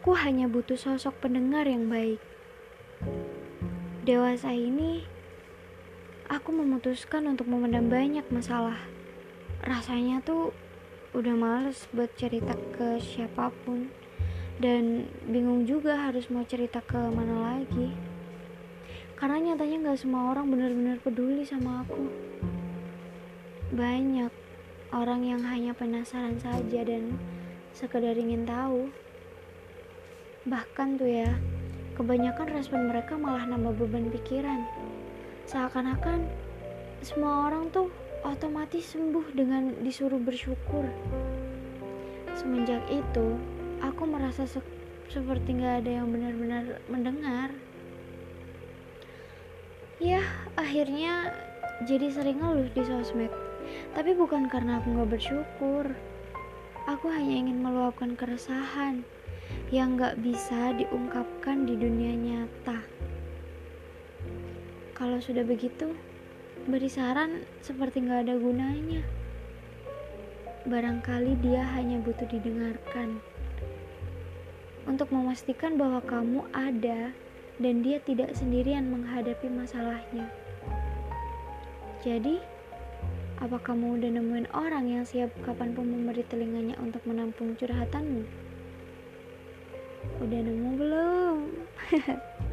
Aku hanya butuh sosok pendengar yang baik. Dewasa ini, aku memutuskan untuk memendam banyak masalah. Rasanya tuh udah males buat cerita ke siapa pun. Dan bingung juga harus mau cerita ke mana lagi. Karena nyatanya gak semua orang benar-benar peduli sama aku. Banyak orang yang hanya penasaran saja dan sekedar ingin tahu. Bahkan tuh ya, kebanyakan respon mereka malah nambah beban pikiran. Seakan-akan semua orang tuh otomatis sembuh dengan disuruh bersyukur. Semenjak itu, aku merasa se seperti gak ada yang benar-benar mendengar. Ya, akhirnya jadi sering ngeluh di sosmed. Tapi bukan karena aku gak bersyukur. Aku hanya ingin meluapkan keresahan yang gak bisa diungkapkan di dunia nyata. Kalau sudah begitu, beri saran seperti gak ada gunanya. Barangkali dia hanya butuh didengarkan untuk memastikan bahwa kamu ada dan dia tidak sendirian menghadapi masalahnya. Jadi, apa kamu udah nemuin orang yang siap kapan pun memberi telinganya untuk menampung curhatanmu? Udah nemu belum?